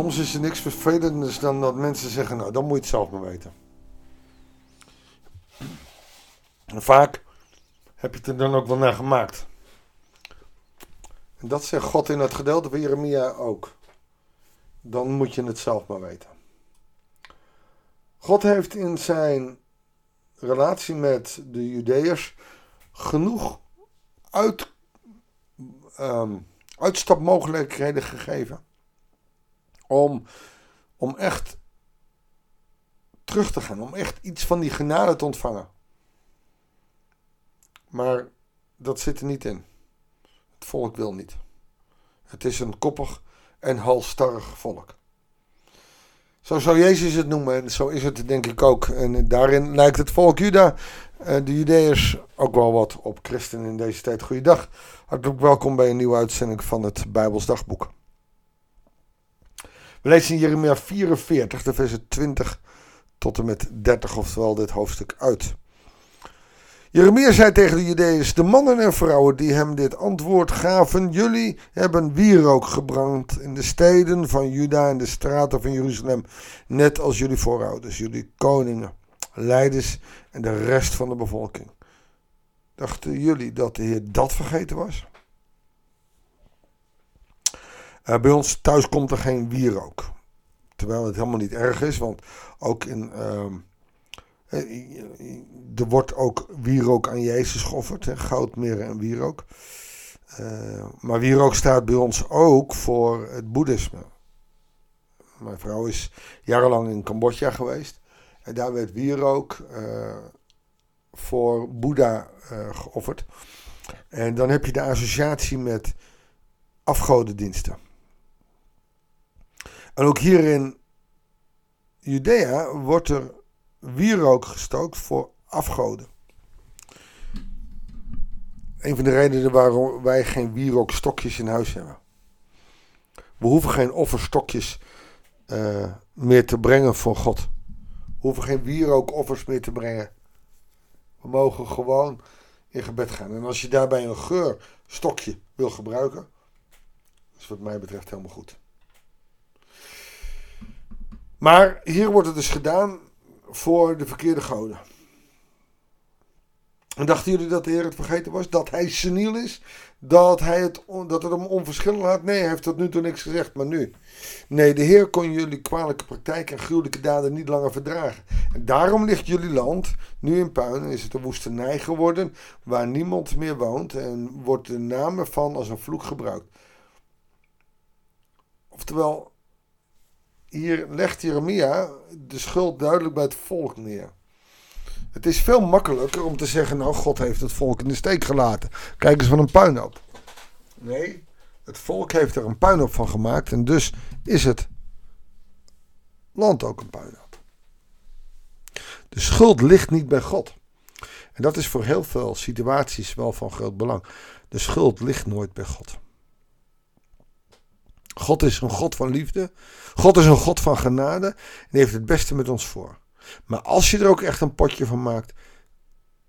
Soms is er niks vervelenders dan dat mensen zeggen, nou dan moet je het zelf maar weten. En vaak heb je het er dan ook wel naar gemaakt. En dat zegt God in het gedeelte van Jeremia ook. Dan moet je het zelf maar weten. God heeft in zijn relatie met de Judeërs genoeg uit, um, uitstapmogelijkheden gegeven. Om, om echt terug te gaan. Om echt iets van die genade te ontvangen. Maar dat zit er niet in. Het volk wil niet. Het is een koppig en halstarrig volk. Zo zou Jezus het noemen en zo is het denk ik ook. En daarin lijkt het volk Juda, eh, de Judeërs, ook wel wat op christen in deze tijd. Goeiedag. Hartelijk welkom bij een nieuwe uitzending van het Bijbels Dagboek. We lezen in Jeremia 44, de versen 20 tot en met 30, oftewel dit hoofdstuk uit. Jeremia zei tegen de Judeërs, de mannen en vrouwen die hem dit antwoord gaven, jullie hebben wierook gebrand in de steden van Juda en de straten van Jeruzalem, net als jullie voorouders, jullie koningen, leiders en de rest van de bevolking. Dachten jullie dat de Heer dat vergeten was? Uh, bij ons thuis komt er geen wierook. Terwijl het helemaal niet erg is, want ook in... Uh, er wordt ook wierook aan Jezus geofferd, hè, goudmeren en wierook. Uh, maar wierook staat bij ons ook voor het boeddhisme. Mijn vrouw is jarenlang in Cambodja geweest. En daar werd wierook voor Boeddha geofferd. En dan heb je de associatie met afgodendiensten. En ook hier in Judea wordt er wierook gestookt voor afgoden. Een van de redenen waarom wij geen wierookstokjes in huis hebben. We hoeven geen offerstokjes uh, meer te brengen voor God. We hoeven geen wierookoffers meer te brengen. We mogen gewoon in gebed gaan. En als je daarbij een geurstokje wil gebruiken, is wat mij betreft helemaal goed. Maar hier wordt het dus gedaan voor de verkeerde goden. En dachten jullie dat de Heer het vergeten was? Dat hij seniel is? Dat, hij het, dat het hem onverschillig laat? Nee, hij heeft tot nu toe niks gezegd, maar nu. Nee, de Heer kon jullie kwalijke praktijken en gruwelijke daden niet langer verdragen. En daarom ligt jullie land nu in puin en is het een woestenij geworden waar niemand meer woont en wordt de naam ervan als een vloek gebruikt. Oftewel, hier legt Jeremia de schuld duidelijk bij het volk neer. Het is veel makkelijker om te zeggen, nou God heeft het volk in de steek gelaten. Kijk eens van een puinhoop. Nee, het volk heeft er een puinhoop van gemaakt en dus is het land ook een puinhoop. De schuld ligt niet bij God. En dat is voor heel veel situaties wel van groot belang. De schuld ligt nooit bij God. God is een God van liefde. God is een God van genade. En heeft het beste met ons voor. Maar als je er ook echt een potje van maakt,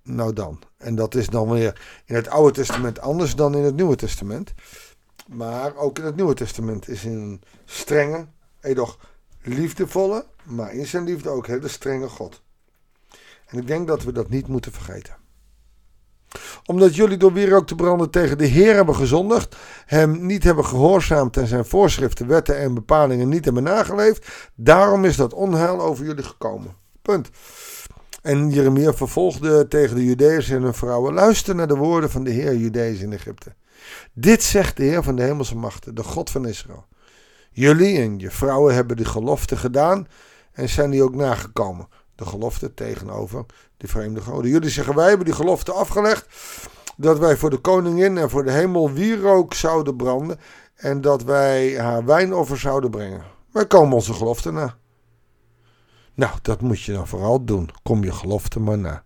nou dan. En dat is dan weer in het Oude Testament anders dan in het Nieuwe Testament. Maar ook in het Nieuwe Testament is een strenge, edoch liefdevolle, maar in zijn liefde ook hele strenge God. En ik denk dat we dat niet moeten vergeten omdat jullie door weer ook te branden tegen de Heer hebben gezondigd, hem niet hebben gehoorzaamd en zijn voorschriften, wetten en bepalingen niet hebben nageleefd. Daarom is dat onheil over jullie gekomen. Punt. En Jeremia vervolgde tegen de Judeërs en hun vrouwen: Luister naar de woorden van de Heer Judeërs in Egypte. Dit zegt de Heer van de hemelse machten, de God van Israël. Jullie en je vrouwen hebben de gelofte gedaan en zijn die ook nagekomen de gelofte tegenover de vreemde goden. Jullie zeggen, wij hebben die gelofte afgelegd dat wij voor de koningin en voor de hemel wierook zouden branden en dat wij haar wijnoffer zouden brengen. Wij komen onze gelofte na. Nou, dat moet je dan vooral doen. Kom je gelofte maar na.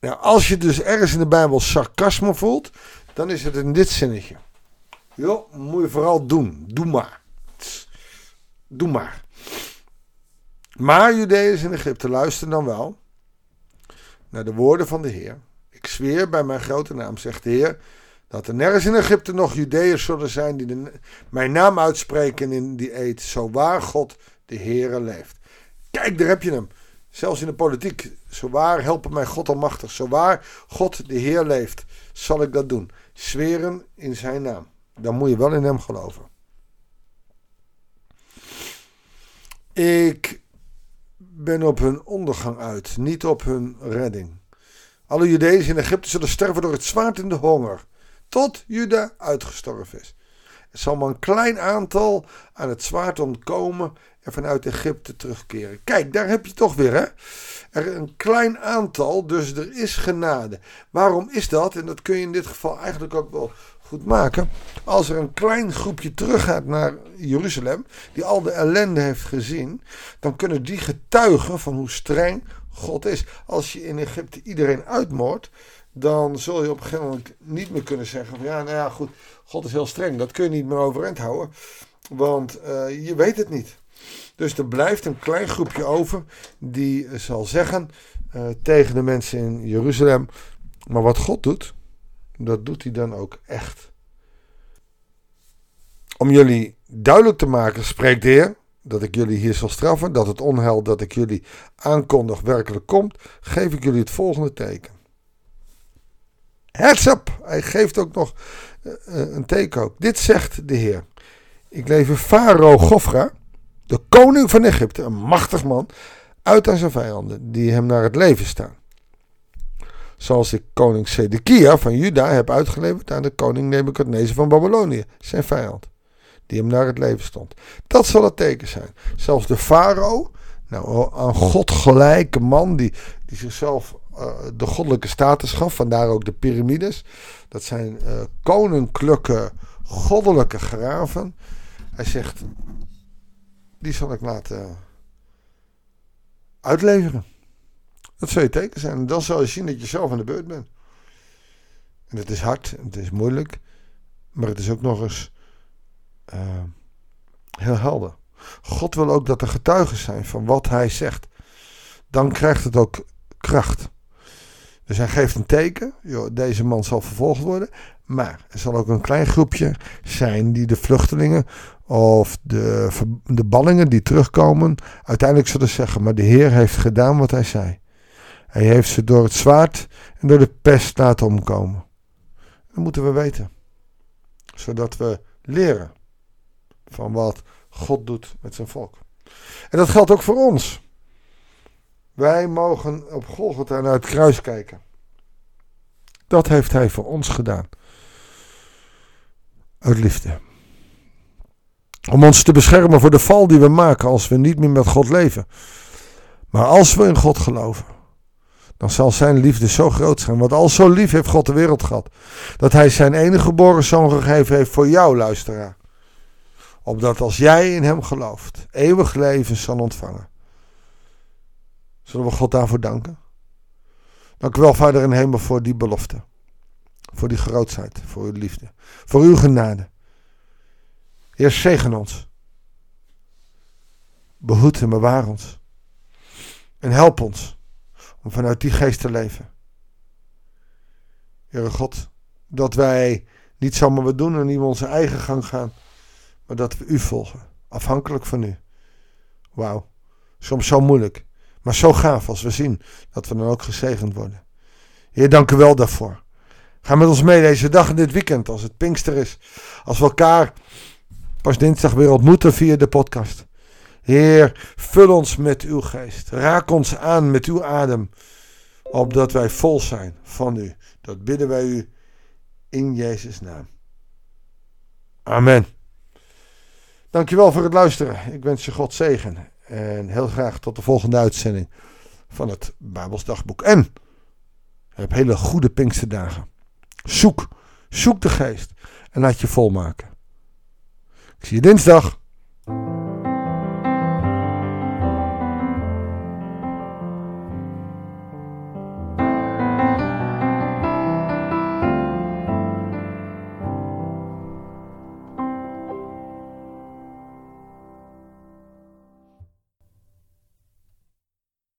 Nou, als je dus ergens in de Bijbel sarcasme voelt, dan is het in dit zinnetje. Jo, moet je vooral doen. Doe maar. Doe maar. Maar Judeërs in Egypte, luister dan wel naar de woorden van de Heer. Ik zweer bij mijn grote naam, zegt de Heer, Dat er nergens in Egypte nog Judeërs zullen zijn die mijn naam uitspreken in die eet. Zo waar God de Heere leeft. Kijk, daar heb je hem. Zelfs in de politiek. Zo waar helpen mij God almachtig. Zo waar God de Heer leeft, zal ik dat doen. Zweren in zijn naam. Dan moet je wel in hem geloven. Ik ben op hun ondergang uit, niet op hun redding. Alle Judeërs in Egypte zullen sterven door het zwaard en de honger, tot Juda uitgestorven is. Zal maar een klein aantal aan het zwaard ontkomen en vanuit Egypte terugkeren. Kijk, daar heb je toch weer, hè? Er een klein aantal, dus er is genade. Waarom is dat? En dat kun je in dit geval eigenlijk ook wel goed maken. Als er een klein groepje teruggaat naar Jeruzalem, die al de ellende heeft gezien, dan kunnen die getuigen van hoe streng God is. Als je in Egypte iedereen uitmoordt, dan zul je op een gegeven moment niet meer kunnen zeggen: van, ja, nou ja, goed, God is heel streng. Dat kun je niet meer overeind houden, want uh, je weet het niet. Dus er blijft een klein groepje over die zal zeggen uh, tegen de mensen in Jeruzalem: maar wat God doet, dat doet hij dan ook echt. Om jullie duidelijk te maken, spreekt de Heer, dat ik jullie hier zal straffen, dat het onheil dat ik jullie aankondig werkelijk komt, geef ik jullie het volgende teken. Heads! Hij geeft ook nog uh, een teken ook. Dit zegt de Heer. Ik lever Farao Gofra, de koning van Egypte, een machtig man, uit aan zijn vijanden, die hem naar het leven staan. Zoals ik koning Sedekia van Juda heb uitgeleverd aan de koning Nebukadnezar van Babylonië, zijn vijand, die hem naar het leven stond. Dat zal het teken zijn. Zelfs de farao, nou, een godgelijke man die, die zichzelf de goddelijke status gaf, vandaar ook de piramides. Dat zijn uh, koninklijke, goddelijke graven. Hij zegt, die zal ik laten uitleveren. Dat zou je teken zijn. En dan zal je zien dat je zelf aan de beurt bent. En het is hard, het is moeilijk, maar het is ook nog eens uh, heel helder. God wil ook dat er getuigen zijn van wat hij zegt. Dan krijgt het ook kracht. Dus hij geeft een teken. Joh, deze man zal vervolgd worden. Maar er zal ook een klein groepje zijn die de vluchtelingen of de, de ballingen die terugkomen uiteindelijk zullen zeggen. Maar de Heer heeft gedaan wat hij zei. Hij heeft ze door het zwaard en door de pest laten omkomen. Dat moeten we weten. Zodat we leren van wat God doet met zijn volk. En dat geldt ook voor ons. Wij mogen op Golgotha naar het kruis kijken. Dat heeft hij voor ons gedaan. Uit liefde. Om ons te beschermen voor de val die we maken als we niet meer met God leven. Maar als we in God geloven, dan zal zijn liefde zo groot zijn. Want al zo lief heeft God de wereld gehad, dat hij zijn enige geboren zoon gegeven heeft voor jou, luisteraar. Opdat als jij in hem gelooft, eeuwig leven zal ontvangen. Zullen we God daarvoor danken? Dank u wel, Vader in hemel, voor die belofte. Voor die grootheid, voor uw liefde, voor uw genade. Heer, zegen ons. Behoed en bewaar ons. En help ons om vanuit die geest te leven. Heere God, dat wij niet zomaar wat doen en niet onze eigen gang gaan, maar dat we u volgen, afhankelijk van u. Wauw, soms zo moeilijk, maar zo gaaf als we zien dat we dan ook gezegend worden. Heer, dank u wel daarvoor. Ga met ons mee deze dag en dit weekend, als het Pinkster is. Als we elkaar pas dinsdag weer ontmoeten via de podcast. Heer, vul ons met uw geest. Raak ons aan met uw adem. Opdat wij vol zijn van u. Dat bidden wij u in Jezus' naam. Amen. Dankjewel voor het luisteren. Ik wens je God zegen. En heel graag tot de volgende uitzending van het Babelsdagboek. En heb hele goede Pinksterdagen. Zoek, zoek de geest en laat je volmaken. Ik zie je dinsdag.